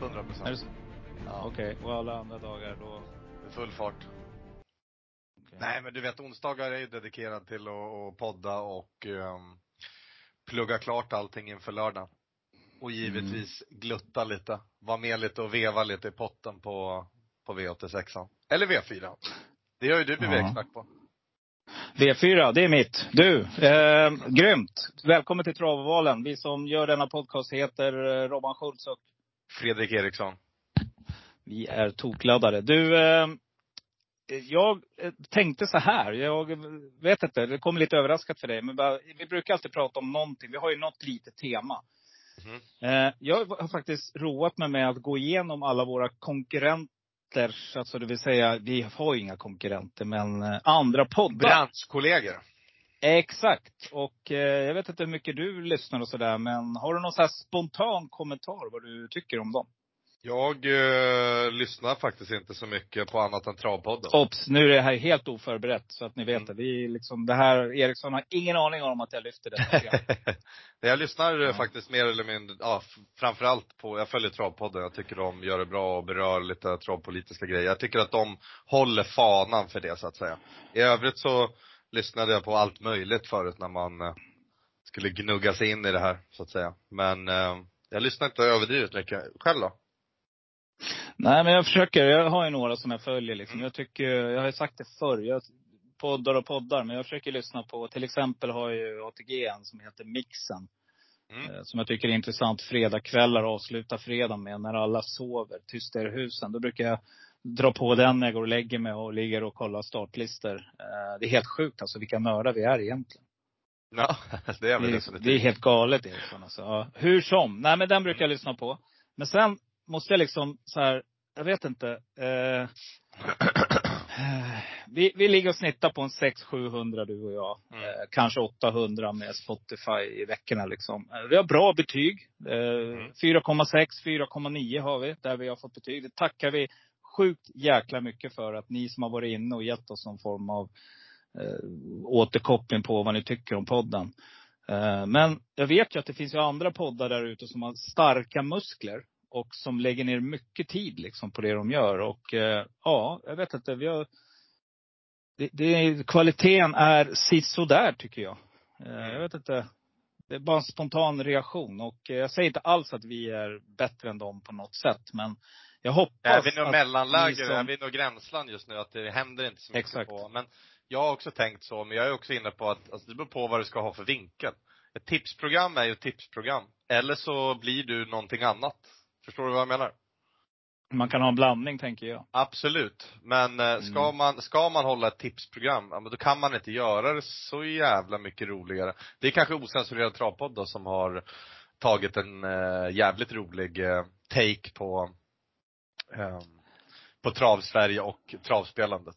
100 Är det procent. Ja, Okej, och alla andra dagar då? det är full fart. okej. Nej men du vet onsdagar är ju dedikerad till att, podda och um, plugga klart allting inför lördag. Och givetvis glutta lite. Vara med lite och veva lite i potten på, på V86. Eller V4. Det gör ju du blivit Ja. expert på. V4, det är mitt. Du, eh, grymt. Välkommen till Travovalen. Vi som gör denna podcast heter eh, Robban Schultz och Fredrik Eriksson. vi är tokladdade. Du, eh, jag tänkte så här. Jag vet inte, det kommer lite överraskat för dig. Men bara, vi brukar alltid prata om någonting. Vi har ju något litet tema. Mhm. Eh, jag har faktiskt roat mig med att gå igenom alla våra konkurrenter. Alltså det vill säga, vi har ju inga konkurrenter, men eh, andra poddar. Branschkollegor. Exakt. Och eh, jag vet inte hur mycket du lyssnar och sådär, men har du någon så här spontan kommentar vad du tycker om dem? Jag eh, lyssnar faktiskt inte så mycket på annat än Travpodden. Obs! Nu är det här helt oförberett, så att ni vet Mm. det. Vi liksom, det här, Eriksson har ingen aning om att jag lyfter det. jag lyssnar eh, Ja. faktiskt mer eller mindre, ja, framförallt på, jag följer Travpodden. Jag tycker de gör det bra och berör lite travpolitiska grejer. Jag tycker att de håller fanan för det så att säga. I övrigt så lyssnade jag på allt möjligt förut när man eh, skulle gnugga sig in i det här så att säga. Men eh, jag lyssnar inte överdrivet mycket. Själv då? Nej, men jag försöker. Jag har ju några som jag följer liksom. Mm. Jag tycker, jag har ju sagt det förr. Jag poddar och poddar, men jag försöker lyssna på, till exempel har jag ju ATG en som heter Mixen. Mm. Eh, Som jag tycker är intressant. Fredagkvällar avsluta fredag med, när alla sover. Tysta är husen. Då brukar jag dra på den när jag går och lägger mig och ligger och kollar startlistor. Eh, Det är helt sjukt alltså vilka nördar vi är egentligen. Ja, det är väl Det definitivt. det är helt galet Eriksson alltså. Ja, hur som. Nej men den brukar jag lyssna på. Men sen måste jag liksom så här, jag vet inte. Eh, vi, vi ligger och snittar på en 600-700 du och jag. Mm. Eh, kanske 800 med Spotify i veckorna liksom. Eh, vi har bra betyg. Eh, Mm. 4,6, 4,9 har vi där vi har fått betyg. Det tackar vi sjukt jäkla mycket för att ni som har varit inne och gett oss någon form av eh, återkoppling på vad ni tycker om podden. Eh, men jag vet ju att det finns ju andra poddar där ute som har starka muskler. Och som lägger ner mycket tid liksom på det de gör. Och eh, ja, jag vet inte. Vi har, det, det, kvaliteten är sisådär tycker jag. Eh, jag vet inte. Det är bara en spontan reaktion. Och eh, jag säger inte alls att vi är bättre än dem på något sätt. Men jag hoppas Är vi nog att mellanläge, som- är vi nog gränsland just nu att det händer inte så mycket Exakt. på. Men jag har också tänkt så, men jag är också inne på att, alltså det beror på vad du ska ha för vinkel. Ett tipsprogram är ju ett tipsprogram. Eller så blir du någonting annat. Förstår du vad jag menar? Man kan ha en blandning tänker jag. Absolut. Men eh, ska, Mm. man, ska man hålla ett tipsprogram, ja, men då kan man inte göra det så jävla mycket roligare. Det är kanske osensurerad travpodd då som har tagit en eh, jävligt rolig eh, take på på trav-Sverige och travspelandet.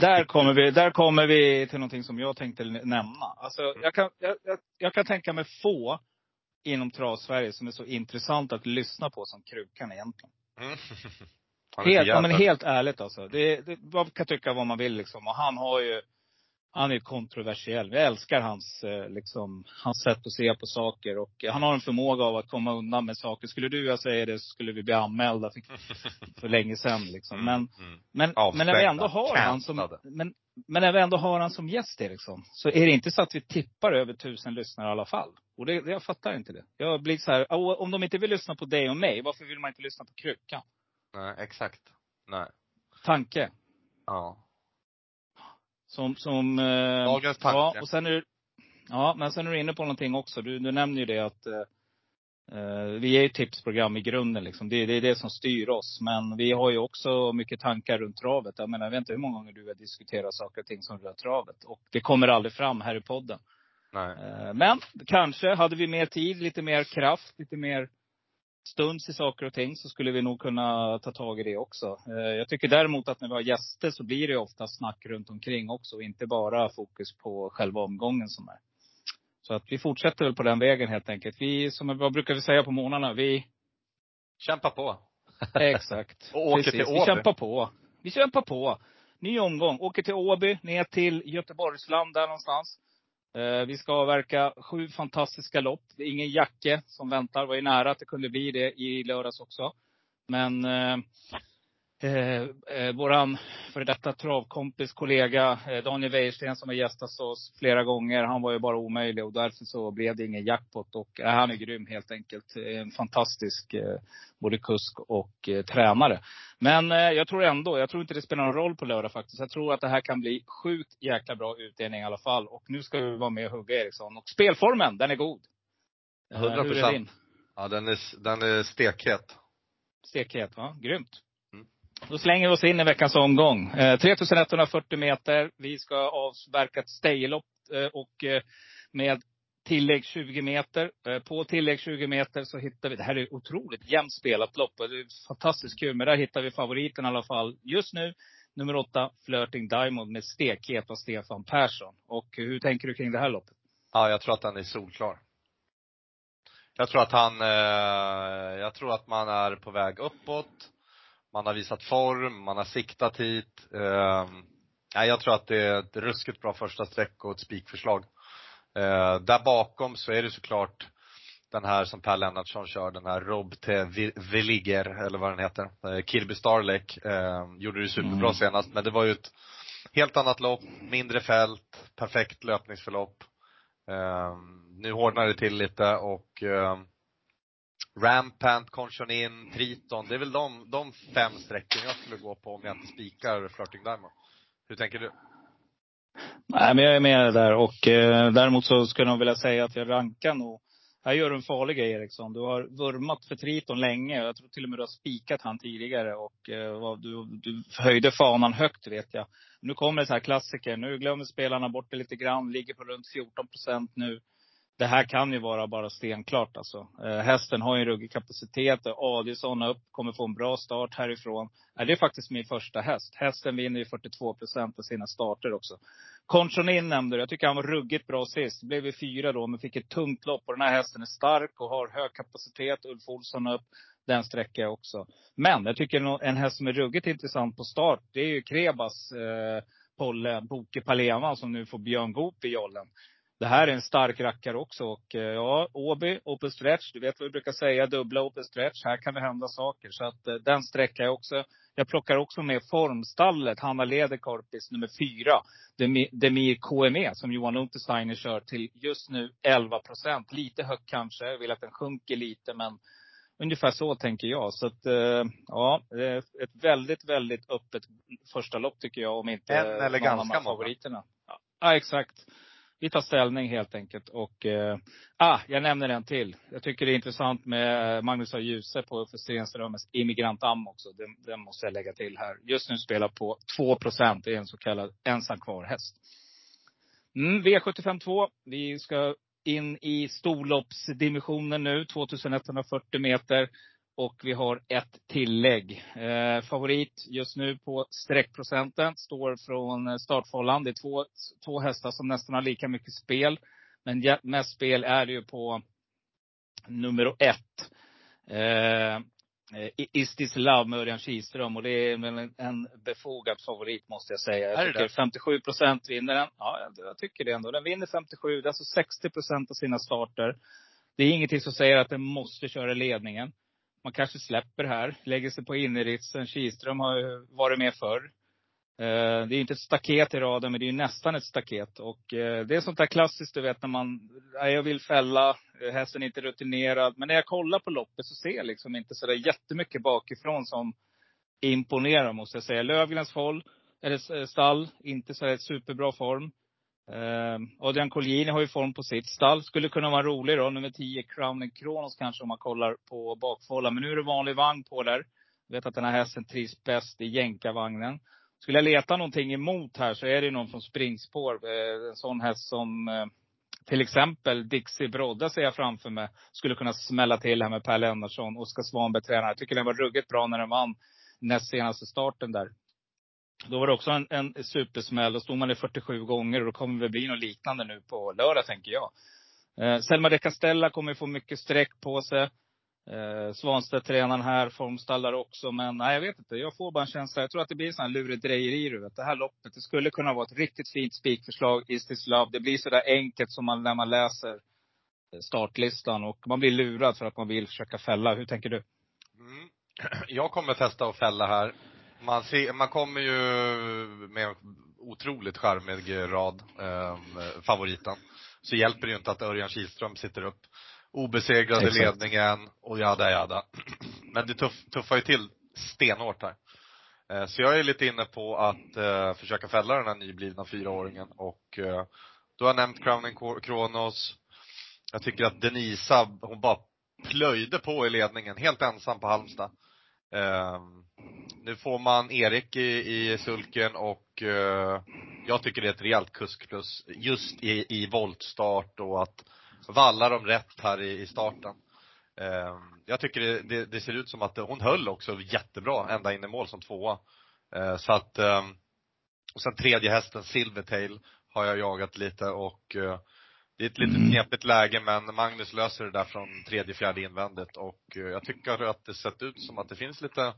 Där kommer, vi, där kommer vi till någonting som jag tänkte nämna. Alltså, jag, kan, jag, jag, kan tänka mig få inom trav-Sverige som är så intressant att lyssna på som Krukan egentligen. Mm. Helt, ja, men helt ärligt alltså. Det, det, man kan tycka vad man vill liksom. Och han har ju, han är kontroversiell. Jag älskar hans, eh, liksom, hans sätt att se på saker. Och han har en förmåga av att komma undan med saker. Skulle du och jag säga det så skulle vi bli anmälda för, för länge sedan liksom. Men Mm, mm. men, men när vi ändå har han som, men, men när vi ändå har han som gäst Eriksson, så är det inte så att vi tippar över tusen lyssnare i alla fall. Och det, jag fattar inte det. Jag blir så här, "Åh, om de inte vill lyssna på dig och mig, varför vill man inte lyssna på Krukan? Nej, exakt. Nej. Tanke. Ja. Som, som eh, Dagens tanke. Ja, och sen är, ja, men sen är du inne på någonting också. Du, du nämner ju det att eh, eh, vi är ju tipsprogram i grunden liksom. Det, det är det som styr oss. Men vi har ju också mycket tankar runt travet. Jag menar, jag vet inte hur många gånger du har diskuterat saker och ting som rör travet. Och det kommer aldrig fram här i podden. Nej. Eh, Men kanske, hade vi mer tid, lite mer kraft, lite mer stuns i saker och ting så skulle vi nog kunna ta tag i det också. Eh, Jag tycker däremot att när vi har gäster så blir det ofta snack runt omkring också. Inte bara fokus på själva omgången som är. Så att vi fortsätter väl på den vägen helt enkelt. Vi, som vad brukar vi säga på morgnarna? Vi, Kämpa på. exakt. Och åker Precis. till Vi Åby. kämpar på. Vi kämpar på. Ny omgång. Åker till Åby, ner till Göteborgsland där någonstans. Eh, vi ska avverka sju fantastiska lopp. Det är ingen Jacke som väntar. Det var ju nära att det kunde bli det i lördags också. Men eh, eh, eh, eh, våran före detta travkompis, kollega eh, Daniel Wäjersten som har gästat oss flera gånger. Han var ju bara omöjlig och därför så blev det ingen jackpot. Och eh, han är grym helt enkelt. En fantastisk eh, både kusk och eh, tränare. Men eh, jag tror ändå, jag tror inte det spelar någon roll på lördag faktiskt. Jag tror att det här kan bli sjukt jäkla bra utdelning i alla fall. Och nu ska vi vara med och hugga Eriksson. Och spelformen, den är god. Eh, 100%. Hur är din? Ja, den är, den är stekhet. Stekhet, va? Grymt. Då slänger vi oss in i veckans omgång. Eh, 3140 meter. Vi ska avverka ett stejlopp eh, och eh, med tillägg 20 meter. Eh, på tillägg 20 meter så hittar vi, det här är otroligt jämnt spelat lopp det är fantastiskt kul. Men där hittar vi favoriten i alla fall just nu. Nummer åtta, Flirting Diamond med stekhet av Stefan Persson. Och hur tänker du kring det här loppet? Ja, jag tror att den är solklar. Jag tror att han, eh, jag tror att man är på väg uppåt. Man har visat form, man har siktat hit. Eh, jag tror att det är ett ruskigt bra första streck och ett spikförslag. Eh, där bakom så är det såklart den här som Per Lennartsson kör, den här Rob T. Veliger, eller vad den heter. Eh, Kirby Starlek, eh, gjorde det superbra Mm. senast, men det var ju ett helt annat lopp, mindre fält, perfekt löpningsförlopp. Eh, nu hårdnar det till lite och eh, Rampant, Conchonin, Triton, det är väl de, de fem strecken jag skulle gå på om jag inte spikar Flirting Diamond. Hur tänker du? Nej, men jag är med där. Och eh, däremot så skulle jag nog vilja säga att jag rankar nog. Här gör du en farlig grej Eriksson. Du har vurmat för Triton länge. Jag tror till och med du har spikat han tidigare. Och eh, du, du höjde fanan högt vet jag. Nu kommer det så här klassiker. Nu glömmer spelarna bort det lite grann. Ligger på runt 14 procent nu. Det här kan ju vara bara stenklart alltså. Eh, hästen har ju en ruggig kapacitet. Adielsson upp, kommer få en bra start härifrån. Eh, det är faktiskt min första häst. Hästen vinner ju 42 procent av sina starter också. Conchonin nämnde du. Jag tycker han var ruggigt bra sist. Blev ju fyra då, men fick ett tungt lopp. Och den här hästen är stark och har hög kapacitet. Ulf Olsson upp. Den sträcker jag också. Men jag tycker en häst som är ruggigt intressant på start, det är ju Krebas eh, Polle Boke Palema som nu får Björn Goop i jollen. Det här är en stark rackare också. Och eh, ja, Åby, open stretch. Du vet vad vi brukar säga, dubbla open stretch. Här kan det hända saker. Så att eh, den sträcker jag också. Jag plockar också med formstallet, Hanna Lederkorpis nummer fyra. Demi- Demir KME som Johan Untersteiner kör till just nu 11 procent. Lite högt kanske. Jag vill att den sjunker lite men ungefär så tänker jag. Så att eh, ja, ett väldigt, väldigt öppet första lopp tycker jag. Om inte En eller ganska många. favoriterna. Ja, exakt. Vi tar ställning helt enkelt. Och, eh, ah, jag nämner en till. Jag tycker det är intressant med eh, Magnus A. Djuse på för Stenströmens Immigrant Am också. Den, den måste jag lägga till här. Just nu spelar på 2 procent. Det är en så kallad ensam kvar häst. Mm, V75 2. Vi ska in i storloppsdimensionen nu. 2140 meter. Och vi har ett tillägg. Eh, favorit just nu på sträckprocenten står från eh, startfållan. Det är två, två hästar som nästan har lika mycket spel. Men mest spel är det ju på nummer ett. Eh, eh, Is this love med Örjan Kihlström. Och det är väl en, befogad favorit måste jag säga. Jag tycker det? 57 procent vinner den. Ja, jag, jag tycker det ändå. Den vinner 57. Det är alltså 60 procent av sina starter. Det är ingenting som säger att den måste köra ledningen. Man kanske släpper här, lägger sig på inneritsen. Kihlström har ju varit med förr. Eh, det är inte ett staket i raden, men det är nästan ett staket. Och eh, det är sånt där klassiskt, du vet när man, nej, jag vill fälla, eh, hästen är inte rutinerad. Men när jag kollar på loppet så ser jag liksom inte så där jättemycket bakifrån som imponerar måste jag säga. Lövgrens håll, eller stall, inte så där superbra form. Eh, Adrian Colgjini har ju form på sitt stall. Skulle kunna vara rolig då. Nummer 10, Crowning Kronos kanske om man kollar på bakfållan. Men nu är det vanlig vagn på där. Jag vet att den här hästen trivs bäst i jänkarvagnen. Skulle jag leta någonting emot här så är det någon från springspår. Ehm, en sån häst som eh, till exempel Dixie Brodda ser jag framför mig. Skulle kunna smälla till här med Per Lennartsson. Oskar Svanberg tränare. Jag tycker den var ruggigt bra när den vann näst senaste starten där. Då var det också en, en supersmäll. Då stod man i 47 gånger och då kommer det bli något liknande nu på lördag tänker jag. Eh, Selma de Castella kommer få mycket streck på sig. Eh, Svanstedt-tränaren här formstallar också. Men nej, jag vet inte. Jag får bara en känsla. Jag tror att det blir en sån här lurendrejeri. Du vet. Det här loppet, det skulle kunna vara ett riktigt fint spikförslag. Is this love? Det blir så där enkelt som man, när man läser eh, startlistan. Och man blir lurad för att man vill försöka fälla. Hur tänker du? Mm. Jag kommer testa att fälla här. Man, ser, man kommer ju med en otroligt charmig rad, eh, favoriten. Så hjälper det ju inte att Örjan Kihlström sitter upp obesegrad i ledningen och jada jada. Men det tuff, tuffar ju till stenhårt här. Eh, så jag är lite inne på att eh, försöka fälla den här nyblivna fyraåringen och eh, du har nämnt Crowning Kronos. Jag tycker att Denisa, hon bara plöjde på i ledningen, helt ensam på Halmstad. Nu får man Erik i, i sulken och eh, jag tycker det är ett rejält kuskplus just i, i voltstart och att valla dem rätt här i, i starten. Eh, jag tycker det, det, det, ser ut som att hon höll också jättebra ända in i mål som tvåa. Eh, så att, eh, och sen tredje hästen Silvertail har jag jagat lite och eh, det är ett lite mm. knepigt läge men Magnus löser det där från tredje, fjärde invändigt och eh, jag tycker att det sett ut som att det finns lite,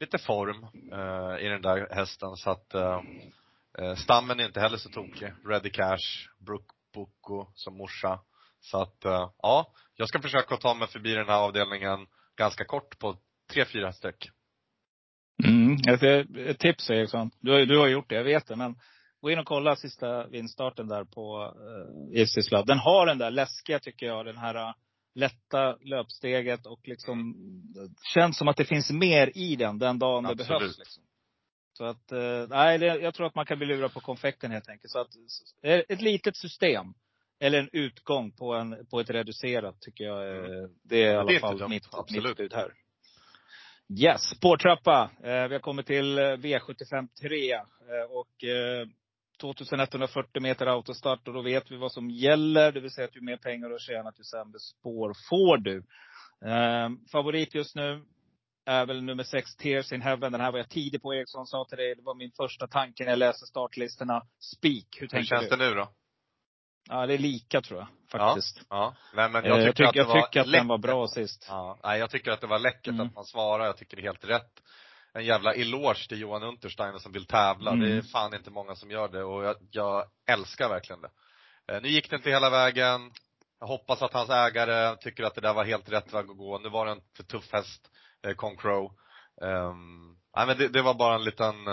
lite form eh, i den där hästen så att eh, stammen är inte heller så tokig. Ready Cash, Brook Boko som morsa. Så att, eh, ja, jag ska försöka ta mig förbi den här avdelningen ganska kort på tre, fyra streck. Mm, ett tips Eriksson. Du, du har gjort det, jag vet det. Men gå in och kolla sista vindstarten där på uh, Easy Love. Den har den där läskiga, tycker jag, den här uh, lätta löpsteget och liksom mm. känns som att det finns mer i den, den dagen Absolut. det behövs. Liksom. Så att, uh, nej, jag tror att man kan bli lurad på konfekten helt enkelt. Så att, ett litet system eller en utgång på, en, på ett reducerat tycker jag. Mm. Det är i alla fall mitt, mitt ut här. Yes, spårtrappa. Eh, vi har kommit till eh, V75 3. Eh, och eh, 2140 meter autostart och då vet vi vad som gäller. Det vill säga att ju mer pengar du har tjänat, ju sämre spår får du. Eh, favorit just nu är väl nummer sex, Tears in Heaven. Den här var jag tidig på. Eriksson sa till dig, det var min första tanke när jag läste startlistorna. Spik. Hur tänker Hur känns du? det nu då? Ja, det är lika tror jag faktiskt. Ja, ja. Nej, men jag tycker, jag tycker att, jag tycker att den var bra sist. Ja, nej, jag tycker att det var läckert mm. att man svarar. Jag tycker det är helt rätt. En jävla eloge till Johan Untersteiner som vill tävla. Mm. Det är mm. fan inte många som gör det och jag, jag älskar verkligen det. Eh, nu gick det inte hela vägen. Jag hoppas att hans ägare tycker att det där var helt rätt väg att gå. Nu var det en för tuff häst, eh, Concrow. Um, nej men det, det, var bara en liten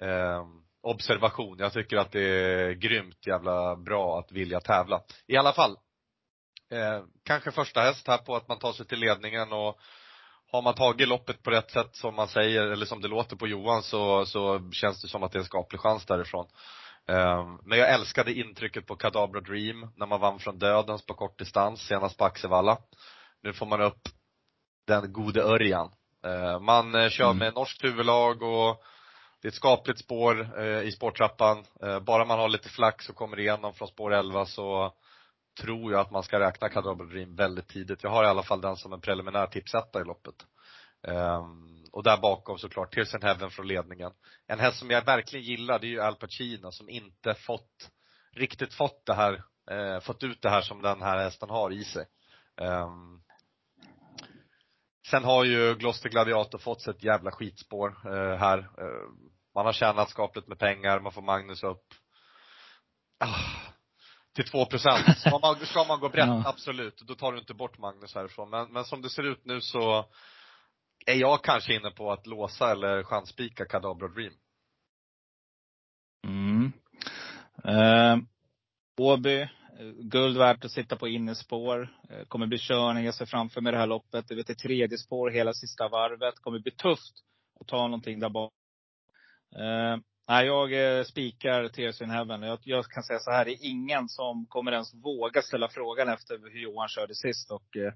um, observation. Jag tycker att det är grymt jävla bra att vilja tävla. I alla fall. Eh, kanske första häst här på att man tar sig till ledningen och har man tagit loppet på rätt sätt som man säger, eller som det låter på Johan så, så känns det som att det är en skaplig chans därifrån. Eh, men jag älskade intrycket på Kadabra Dream när man vann från dödens på kort distans senast på Axevalla. Nu får man upp den gode Örjan. Eh, man eh, kör mm. med norskt huvudlag och det är ett skapligt spår eh, i spårtrappan. Eh, bara man har lite flax och kommer igenom från spår 11 så tror jag att man ska räkna Cadabra Dream väldigt tidigt. Jag har i alla fall den som en preliminär tipsetta i loppet. Um, och där bakom såklart Tears in Heaven från ledningen. En häst som jag verkligen gillar det är ju Al Pacino som inte fått, riktigt fått det här, eh, fått ut det här som den här hästen har i sig. Um, Sen har ju Gloucester Gladiator fått sig ett jävla skitspår eh, här. Eh, man har tjänat skapligt med pengar, man får Magnus upp ah, till två procent. Ska man, ska man gå brett, ja. absolut, då tar du inte bort Magnus härifrån. Men, men som det ser ut nu så är jag kanske inne på att låsa eller chanspika Kadabra Dream. Mm. Eh, Åby, guld värt att sitta på innespår. Eh, kommer bli körning. Jag ser framför mig det här loppet. Du vet, det tredje spår hela sista varvet. Kommer bli tufft att ta någonting där bak. Eh, nej, jag eh, spikar Tears in Heaven. Jag, jag, kan säga så här, det är ingen som kommer ens våga ställa frågan efter hur Johan körde sist. Och eh,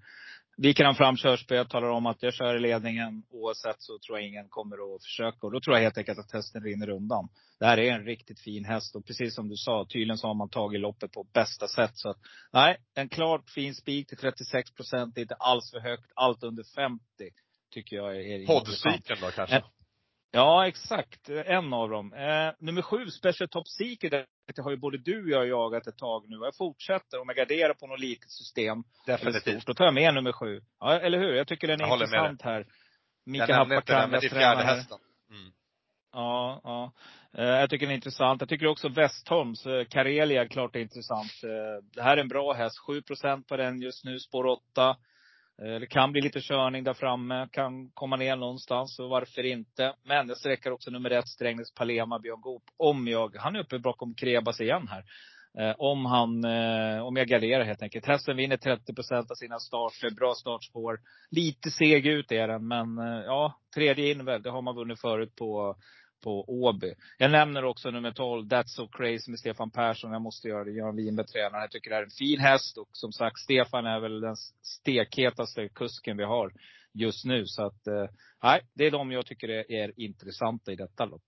viker han fram körspöet, talar om att jag kör i ledningen. Oavsett så tror jag ingen kommer att försöka. Och då tror jag helt enkelt att testen rinner undan. Det här är en riktigt fin häst. Och precis som du sa, tydligen så har man tagit loppet på bästa sätt. Så att, nej, en klart fin spik till 36 procent. Inte alls för högt. Allt under 50 tycker jag är Poddspiken då kanske? Ja, exakt. En av dem. Eh, nummer sju, Special Top Secret. Det har ju både du och jag jagat ett tag nu. Jag fortsätter. Om jag garderar på något litet system. Definitivt. Då tar jag med nummer sju. Ja, eller hur? Jag tycker den är intressant här. Mika Jag nämnde inte den, Happakam, men det är jag fjärde tränar här. hästen. Mm. Ja, ja. Eh, Jag tycker den är intressant. Jag tycker också Westholms, Karelia, klart är intressant. Eh, Det här är en bra häst. 7% på den just nu, spår 8. Eh, det kan bli lite körning där framme. Kan komma ner någonstans, så varför inte. Men jag sträcker också nummer ett, Strängnäs Palema, Björn Goop. Om jag, han är uppe bakom Krebas igen här. Eh, om han, eh, om jag garderar helt enkelt. Hästen vinner 30 procent av sina starter. Bra startspår. Lite seg ut är den, men ja, tredje inväl, det har man vunnit förut på på Åby. Jag nämner också nummer 12, That's So Crazy med Stefan Persson. Jag måste göra det. Göran Winberg tränare. Jag tycker det är en fin häst. Och som sagt, Stefan är väl den stekhetaste kusken vi har just nu. Så att, eh, nej, det är de jag tycker är, är intressanta i detta lopp.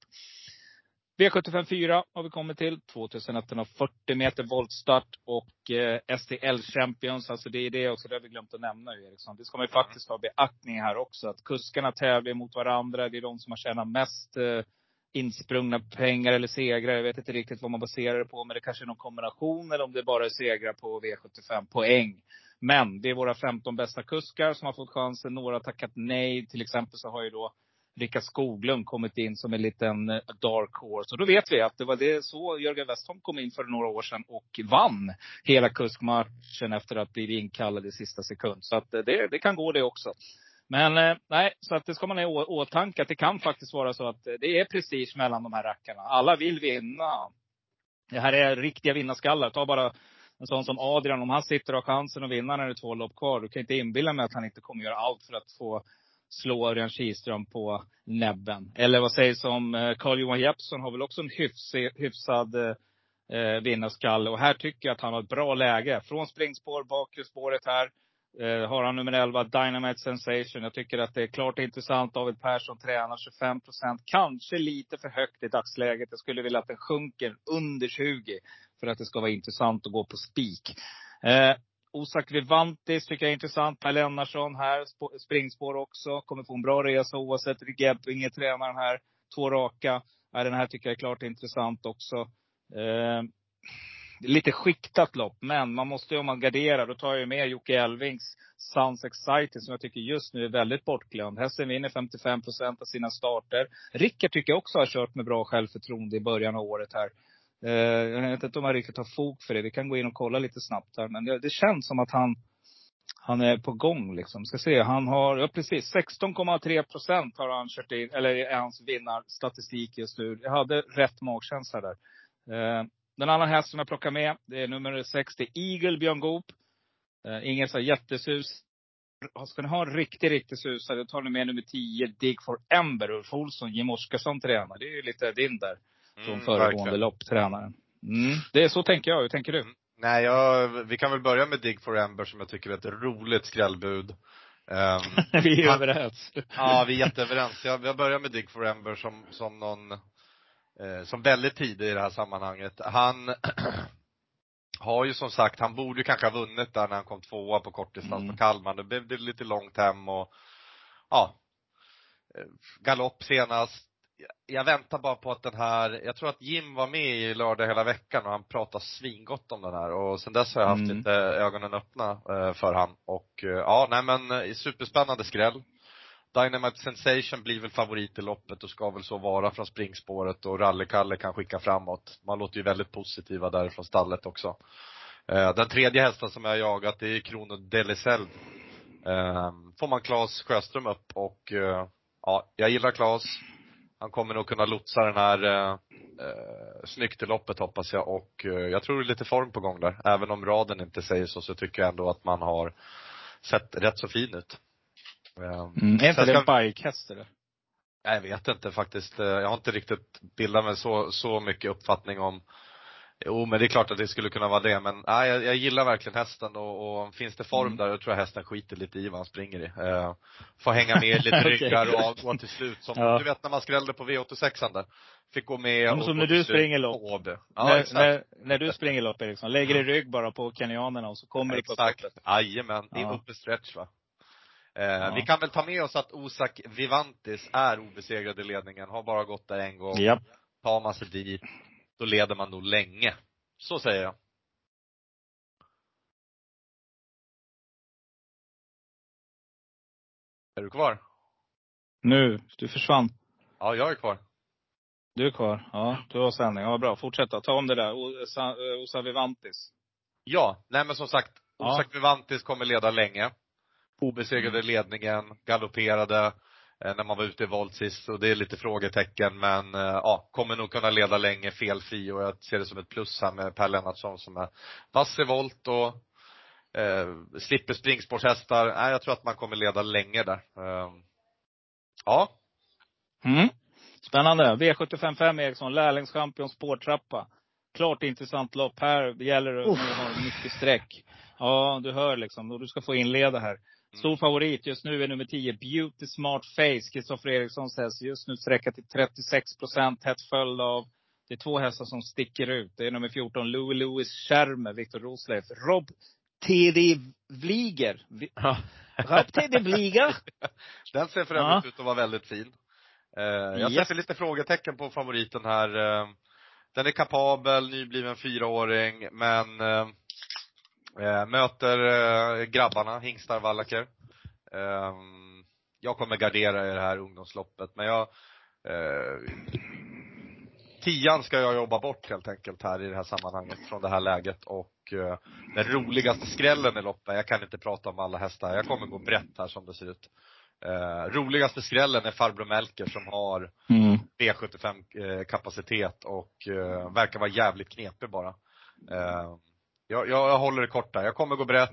V75 4 har vi kommit till. 2140 meter voltstart och eh, STL Champions. Alltså det är det också, det har vi glömt att nämna Eriksson. Det ska man ju faktiskt ha beaktning här också. Att kuskarna tävlar mot varandra. Det är de som har tjänat mest eh, insprungna pengar eller segrar. Jag vet inte riktigt vad man baserar det på. Men det kanske är någon kombination eller om det bara är segrar på V75 poäng. Men det är våra 15 bästa kuskar som har fått chansen. Några har tackat nej. Till exempel så har ju då Rickard Skoglund kommit in som en liten eh, dark horse. Och då vet vi att det var det så Jörgen Westholm kom in för några år sedan och vann hela kuskmatchen efter att bli inkallad i sista sekund. Så att eh, det, det kan gå det också. Men eh, nej, så att det ska man ha i åtanke att det kan faktiskt vara så att eh, det är prestige mellan de här rackarna. Alla vill vinna. Det här är riktiga vinnarskallar. Ta bara en sån som Adrian, om han sitter och har chansen att vinna när det är två lopp kvar. Du kan inte inbilla mig att han inte kommer göra allt för att få slå Örjan Kihlström på näbben. Eller vad sägs om eh, Carl-Johan Jeppsson har väl också en hyfsig, hyfsad eh, eh vinnarskalle. Och här tycker jag att han har ett bra läge. Från springspår, bakre spåret här. Eh, har han nummer 11, Dynamite Sensation. Jag tycker att det är klart intressant. David Persson tränar 25 procent. Kanske lite för högt i dagsläget. Jag skulle vilja att den sjunker under 20. För att det ska vara intressant att gå på spik. Eh, Osak Vivantis tycker jag är intressant. Per Lennarsson här, sp- springspår också. Kommer få en bra resa oavsett. Gebbinge tränaren här. Två raka. Eh, den här tycker jag är klart intressant också. Eh, lite skiktat lopp, men man måste ju om man garderar, då tar jag med Jocke Elvings Sounds Exciting som jag tycker just nu är väldigt bortglömd. Hästen vinner 55 procent av sina starter. Rickard tycker jag också har kört med bra självförtroende i början av året här. Eh, jag vet inte om han riktigt har fog för det. Vi kan gå in och kolla lite snabbt här. Men det, det känns som att han, han är på gång liksom. Ska se, han har, ja precis, 16,3 procent har han kört in, eller är hans vinnarstatistik just nu. Jag hade rätt magkänsla där. Eh, den andra häst som jag plockar med, det är nummer 60, Eagle Björn Goop. Eh, ingen så jättesus. Ska ni ha en riktig, riktig susare, då tar ni med nummer 10, Dig for Ember, Ulf Olsson, Jim Oskarsson tränar. Det är ju lite din där. Från Mm, föregående verkligen. lopp, tränaren. Mm. Det är så tänker jag. Hur tänker du? Nej, jag, vi kan väl börja med Dig for Ember som jag tycker är ett roligt skrällbud. Ehm, Vi är Han- överens. Ja, vi är jätteöverens. Jag, jag börjar med Dig for Ember som, som någon, som väldigt tidig i det här sammanhanget. Han har ju som sagt, han borde ju kanske ha vunnit där när han kom tvåa på kortdistans Mm. på Kalmar. Det blev det lite långt hem och, ja. eh, Galopp senast. Jag- väntar bara på att den här, jag tror att Jim var med i lördag hela veckan och han pratade svingott om den här och sen dess har jag haft Mm. lite ögonen öppna eh, för han och eh, ja, nej men eh, superspännande skräll. Dynamite Sensation blir väl favorit i loppet och ska väl så vara från springspåret och Rally-Kalle kan skicka framåt. Man låter ju väldigt positiva därifrån stallet också. Eh, den tredje hästen som jag har jagat det är Krono Deliseld. Ehm, får man Claes Sjöström upp och eh, ja, jag gillar Claes. Han kommer nog kunna lotsa den här eh, eh, snyggt i loppet hoppas jag och eh, jag tror det är lite form på gång där. Även om raden inte säger så, så tycker jag ändå att man har sett rätt så fin ut. Eh, Mm. Är inte det en bikehäst eller? Jag vet inte faktiskt. Eh, Jag har inte riktigt bildat mig så, så mycket uppfattning om Jo men det är klart att det skulle kunna vara det men nej, jag, jag gillar verkligen hästen och, och finns det form Mm. där, då tror jag hästen skiter lite i vad han springer i. Eh, får hänga med lite ryggar och gå till slut. Som, Ja. du vet när man skrällde på V86 där. Fick gå med Som- och som när du springer lopp. Ja när, exakt. när, när du springer lopp Eriksson, lägger i rygg bara på kenyanerna och så kommer du på Exakt. Jajamän. Det är Ja. uppe stretch va. Eh, Ja. Vi kan väl ta med oss att Osak Vivantis är obesegrad i ledningen. Har bara gått där en gång. Japp. Tar man sig dit, då leder man nog länge. Så säger jag. Är du kvar? Nu, du försvann. Ja, jag är kvar. Du är kvar. Ja, du har sändning. Ja, bra. Fortsätta. Ta om det där. Osa, eh, Osa Vivantis. Ja, nej men som sagt, Ja. Osak Vivantis kommer leda länge. Obesegrade ledningen, galopperade eh, när man var ute i volt sist och det är lite frågetecken men eh, ja, kommer nog kunna leda länge felfri och jag ser det som ett plus här med Per Lennartsson som är vass i volt och eh, slipper springspårshästar. Nej, jag tror att man kommer leda länge där. Eh, ja, Mm. Spännande. V755 Eriksson, lärlingschampion, spårtrappa. Klart intressant lopp. Här gäller det att ha mycket streck. Ja, du hör liksom. Och du ska få inleda här. Stor favorit just nu är nummer 10, Beauty Smart Face. Kristoffer Erikssons häst. Just nu sträcka till 36 procent. Tätt följd av, det är två hästar som sticker ut. Det är nummer 14, Louis Louis Schermer, Viktor Rosleif. Rob T.D. Vliger. Rob T.D. Vliger. Den ser för Ja. övrigt ut att vara väldigt fin. Eh, jag Yes. sätter lite frågetecken på favoriten här. Eh, den är kapabel, nybliven fyraåring, men eh, möter eh, grabbarna, hingstar, vallacker. Eh, jag kommer gardera i det här ungdomsloppet, men jag eh, Tian ska jag jobba bort helt enkelt här i det här sammanhanget, från det här läget och eh, den roligaste skrällen i loppet, jag kan inte prata om alla hästar, jag kommer gå brett här som det ser ut. Eh, roligaste skrällen är farbror Melker som har Mm. V75 eh, kapacitet och eh, verkar vara jävligt knepig bara. Jag, jag, jag håller det kort där. Jag kommer gå brett.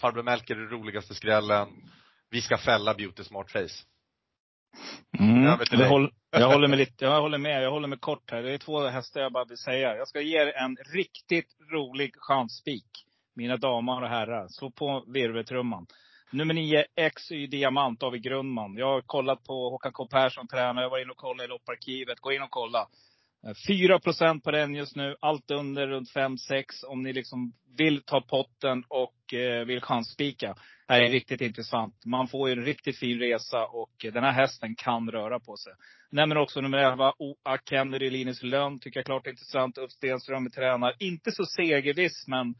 Farbror Melker är den roligaste skrällen. Vi ska fälla Beauty Smart Face. Mm. Jag, håller, jag håller med lite, jag håller med. Jag håller med kort här. Det är två hästar jag bara vill säga. Jag ska ge er en riktigt rolig chansspik. Mina damer och herrar. Slå på virveltrumman. Nummer nio, XY Diamant, David Grundman. Jag har kollat på Håkan K Persson tränar. Jag var inne och kollade i lopparkivet. Gå in och kolla. Eh, 4 procent på den just nu. Allt under runt 5-6. Om ni liksom vill ta potten och eh, vill chansspika. Det här är riktigt intressant. Man får ju en riktigt fin resa och eh, den här hästen kan röra på sig. Nämner också nummer 11, O.A. Kennedy, Linus Lönn. Tycker jag är klart intressant. Ulf Stenström är tränare. Inte så segerviss, men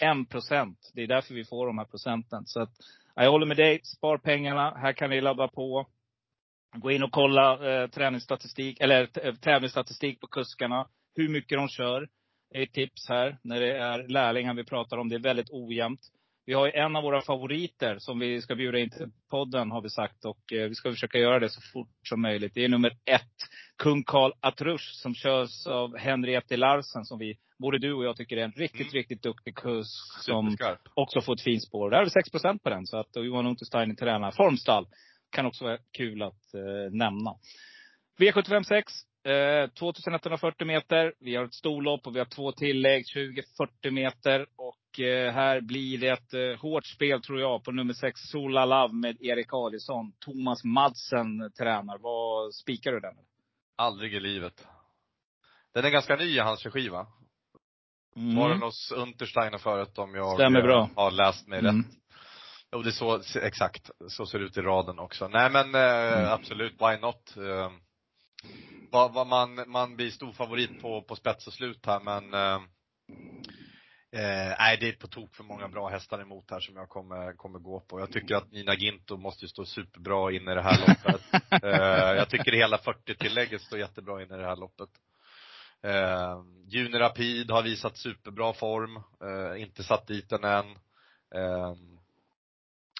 1 procent. Det är därför vi får de här procenten. Så att, jag håller med dig. Spar pengarna. Här kan ni ladda på. Gå in och kolla eh, träningsstatistik, eller eh, tävlingsstatistik på kuskarna. Hur mycket de kör. Det är ett tips här när det är lärlingar vi pratar om. Det är väldigt ojämnt. Vi har ju en av våra favoriter som vi ska bjuda in till podden har vi sagt. Och eh, vi ska försöka göra det så fort som möjligt. Det är nummer ett. Kung Karl Atrush som körs av Henriette Larsen. Som vi, både du och jag tycker är en riktigt, Mm. riktigt duktig kusk. Som Superskarp. också får ett fint spår. Där har vi 6% på den. Så att Johan Untersteiner tränar. Formstall. Kan också vara kul att eh, nämna. V75 6. Eh, 2140 meter. Vi har ett storlopp och vi har två tillägg. 20-40 meter. Och eh, här blir det ett eh, hårt spel tror jag på nummer 6 Sola Love med Erik Adielsson. Thomas Madsen tränar. Vad spikar du den? Aldrig i livet. Den är ganska ny i hans regi va? Mm. Var den hos Untersteiner förut om jag Stämmer eh, bra. har läst mig Mm. rätt. Jo, det så, exakt. Så ser det ut i raden också. Nej men eh, Mm. absolut, why not? Eh, vad, vad man, man blir stor favorit på, på spets och slut här men eh, eh, nej det är på tok för många bra hästar emot här som jag kommer, kommer gå på. Jag tycker att Nina Ginto måste ju stå superbra in i det här loppet. eh, jag tycker hela 40-tillägget står jättebra in i det här loppet. Eh, Juni Rapid har visat superbra form, eh, inte satt dit den än. Eh,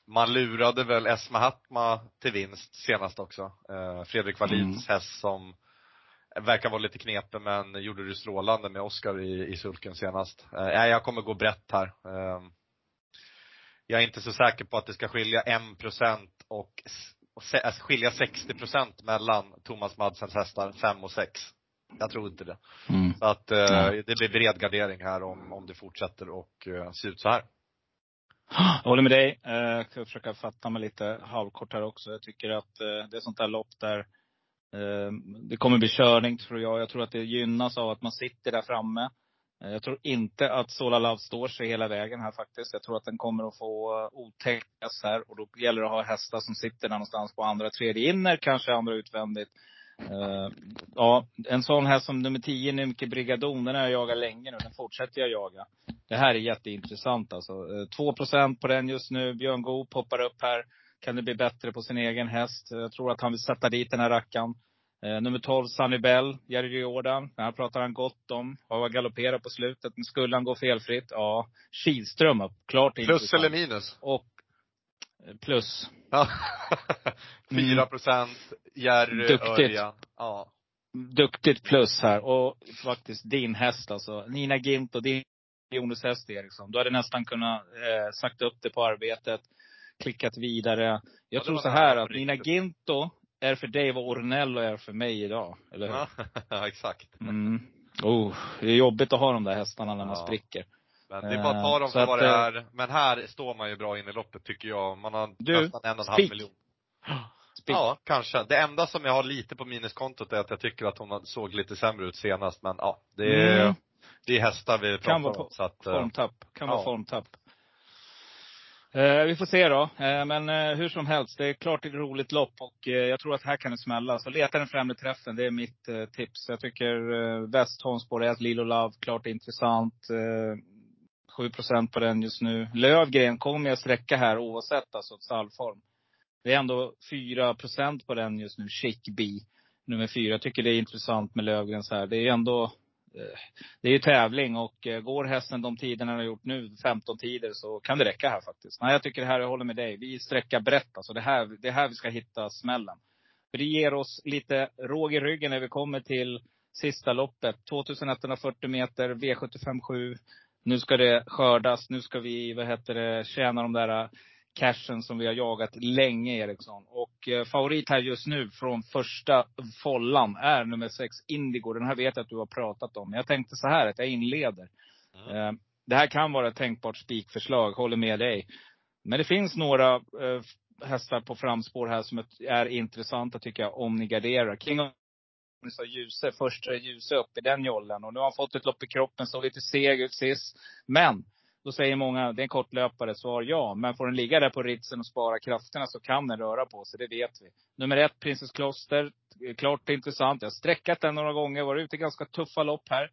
man lurade väl Esma Hatma till vinst senast också. Eh, Fredrik Wallins häst som verkar vara lite knepig men gjorde det strålande med Oscar i, i sulken senast. Eh, nej, jag kommer gå brett här. Eh, jag är inte så säker på att det ska skilja 1% och, skilja 60% mellan Thomas Madsens hästar 5 och 6. Jag tror inte det. Mm. Så att eh, det blir bred gardering här om, om det fortsätter och eh, se ut så här. Jag håller med dig. Eh, jag ska försöka fatta mig lite halvkort här också. Jag tycker att eh, det är sånt där lopp där eh, det kommer bli körning tror jag. Jag tror att det gynnas av att man sitter där framme. Jag tror inte att Sola Love står sig hela vägen här faktiskt. Jag tror att den kommer att få eh, otäckas här. Och då gäller det att ha hästar som sitter där någonstans på andra, tredje inner, kanske andra utvändigt. Eh, ja, en sån häst som nummer 10, Nymke Brigadon, den har jag jagat länge nu. Den fortsätter jag jaga. Det här är jätteintressant alltså. Eh, 2 på den just nu. Björn Goop poppar upp här. Kan det bli bättre på sin egen häst? Jag tror att han vill sätta dit den här rackaren. Eh, nummer 12, Sunny Bell, Jerry Jordan. Den här pratar han gott om. Har galopperat på slutet. Men skulle han gå felfritt? Ja. Kihlström. Klart Plus intressant. eller minus? Och eh, plus. Ja. 4 procent, Jerry, Duktigt. Örjan. Ja. Duktigt plus här. Och faktiskt din häst alltså. Nina Gint och din Jonas häst Eriksson. Du hade nästan kunnat eh, sagt upp det på arbetet. Klickat vidare. Jag Ja, tror så här att Nina. Ginto är för dig vad Ornello är för mig idag. Eller hur? Ja, exakt. Mm. Oh, det är jobbigt att ha de där hästarna när man Ja. spricker. Men det är bara att ta dem Så för vad det eh, är. Men här står man ju bra in i loppet tycker jag. Man har Du, nästan en och en halv miljon. Spik. Ja, kanske. Det enda som jag har lite på minuskontot är att jag tycker att hon såg lite sämre ut senast. Men ja, det är, Mm. det är hästar vi Kan pratar vara om. Så att, eh, Formtapp. Kan vara ja. formtapp. Eh, vi får se då. Eh, men eh, hur som helst, det är klart det är ett roligt lopp och eh, jag tror att här kan det smälla. Så leta den främre träffen, det är mitt eh, tips. Jag tycker eh, Westholm spår 1, Lilo Love, klart intressant. 7% på den just nu. Lövgren kommer jag sträcka här oavsett alltså stallform. Det är ändå 4% på den just nu, Chic B Nummer fyra. Jag tycker det är intressant med Lövgren så här. Det är ändå eh, det är ju tävling och eh, går hästen de tiderna den har gjort nu, 15 tider, så kan det räcka här faktiskt. Nej, jag tycker det här, jag håller med dig. Vi sträcker brett alltså. Det här, det är här vi ska hitta smällen. För det ger oss lite råg i ryggen när vi kommer till sista loppet. 2140 meter, V75 7. Nu ska det skördas. Nu ska vi, vad heter det, tjäna de där eh, cashen som vi har jagat länge, Eriksson. Och eh, favorit här just nu från första follan är nummer sex, Indigo. Den här vet jag att du har pratat om. Jag tänkte så här, att jag inleder. Mm. Eh, det här kan vara ett tänkbart spikförslag, håller med dig. Men det finns några eh, hästar på framspår här som är intressanta tycker jag, om ni garderar. King of sa Ljuse, första Ljuse upp i den jollen. Och nu har han fått ett lopp i kroppen, såg lite seg ut sist. Men, då säger många, det är en kortlöpare. Svar ja. Men får den ligga där på ritsen och spara krafterna så kan den röra på sig, det vet vi. Nummer ett, Princess Kloster. Klart intressant. Jag har sträckat den några gånger, varit ute i ganska tuffa lopp här.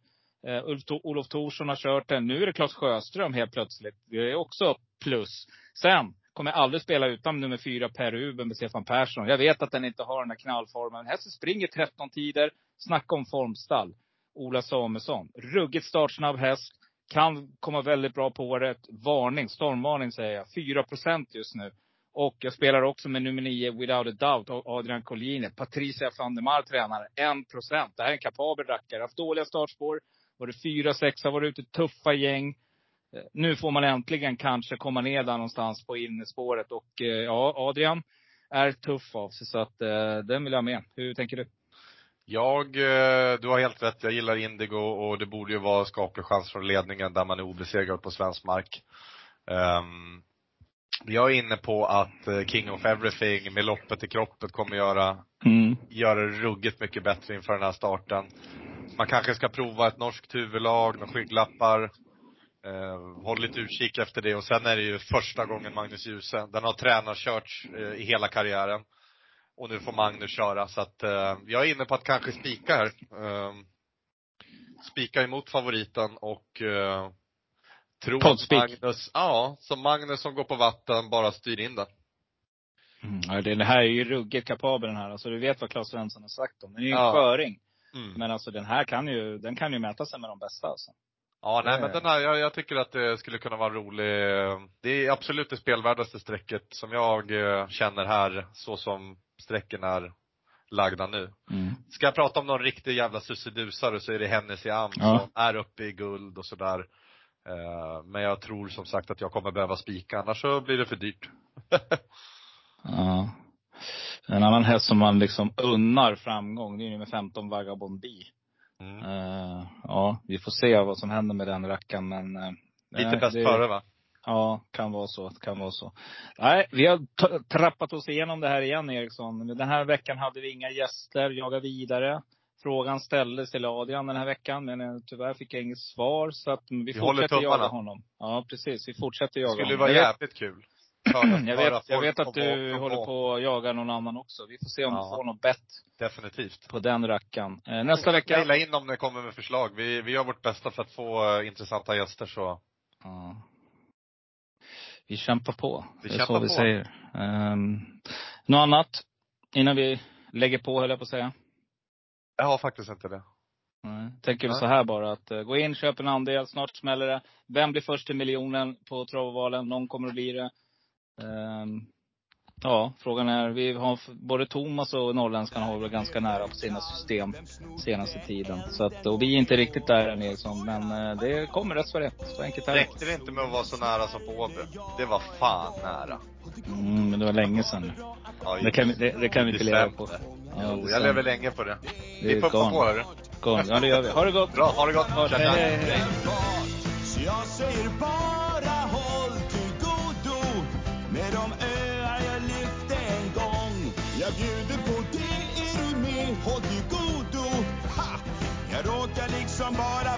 Uh, Ulf To- Olof Thorsson har kört den. Nu är det Claes Sjöström helt plötsligt. Det är också plus. Sen kommer aldrig spela utan nummer fyra, Per Uben med Stefan Persson. Jag vet att den inte har den här knallformen. Hästen springer 13 tider. Snacka om formstall. Ola Samuelsson. Ruggigt startsnabb häst. Kan komma väldigt bra på året. Varning, stormvarning säger jag. 4% just nu. Och jag spelar också med nummer 9, Without a Doubt, Adrian Collini. Patricia van der Mar tränare. 1 Det här är en kapabel rackare. Haft dåliga startspår. Varit 4-6, har varit ute i tuffa gäng. Eh, Nu får man äntligen kanske komma ner där någonstans på innerspåret. Och eh, ja, Adrian är tuff av sig. Så att eh, den vill jag med. Hur tänker du? Jag, du har helt rätt. Jag gillar Indigo och det borde ju vara skaplig chans från ledningen där man är obesegrad på svensk mark. Um, jag är inne på att King of Everything med loppet i kroppen kommer göra, Mm. göra det ruggigt mycket bättre inför den här starten. Man kanske ska prova ett norskt huvudlag med skygglappar. Eh, håll lite utkik efter det och sen är det ju första gången Magnus Djuse, den har tränarkörts eh, i hela karriären. Och nu får Magnus köra så att eh, jag är inne på att kanske spika här. Eh, spika emot favoriten och eh, tro att. Magnus, ja, som Magnus som går på vatten bara styr in den. Mm. Ja, det, det här är ju ruggigt kapabel den här. Alltså du vet vad Claes Svensson har sagt om den. är ju en Ja. sköring. Mm. Men alltså den här kan ju, den kan ju mäta sig med de bästa alltså. Ja, nej men den här, jag, jag tycker att det skulle kunna vara rolig, det är absolut det spelvärdaste strecket som jag eh, känner här, så som strecken är lagda nu. Mm. Ska jag prata om någon riktig jävla sussedusare så är det Hennessy Am Ja. som är uppe i guld och sådär. Eh, Men jag tror som sagt att jag kommer behöva spika, annars så blir det för dyrt. Ja. En annan häst som man liksom unnar framgång, det är ju nummer 15 Vagabond B. Mm. Eh, ja, vi får se vad som händer med den rackaren men eh, Lite bäst det- före va? Ja, kan vara så. Kan vara så. Nej, vi har trappat oss igenom det här igen Eriksson. Den här veckan hade vi inga gäster. Jaga vidare. Frågan ställdes till Adrian den här veckan, men eh, tyvärr fick jag inget svar. Så att vi, Vi fortsätter jaga honom. Ja, precis. Vi fortsätter Det jaga skulle honom. vara Jag vet- jävligt kul. Jag vet, jag vet att du håller på att jaga någon annan också. Vi får se om Ja. du får något bett Definitivt. på den rackaren. Eh, Nästa vecka. Mejla in om ni kommer med förslag. Vi, vi gör vårt bästa för att få eh, intressanta gäster så. Ja. Vi kämpar på. Vi det är kämpar så vi på. säger. Um, något annat? Innan vi lägger på höll jag på att säga. Jag har faktiskt inte det. Nej. Tänker vi så här bara att uh, gå in, köp en andel, snart smäller det. Vem blir först till miljonen på travvalen? Någon kommer att bli det. Ehm, ja, frågan är, vi har både Thomas och Norrländskan har väl ganska nära på sina system senaste tiden. Så att, och vi är inte riktigt där än Nilsson, men eh, det kommer rätt för det. Så enkelt är det. Räckte det inte med att vara så nära som på Åby? Det var fan nära. Mm, men det var länge sedan nu. Ja, Det kan, vi- det, det kan vi inte leva på. Ja, Jo, jag lever länge på det. Det Vi är pumpar på hörru. Ja, det gör vi. Ha det gott! Bra, ha det gott. Ja, Tja, hej, hej, hej. Är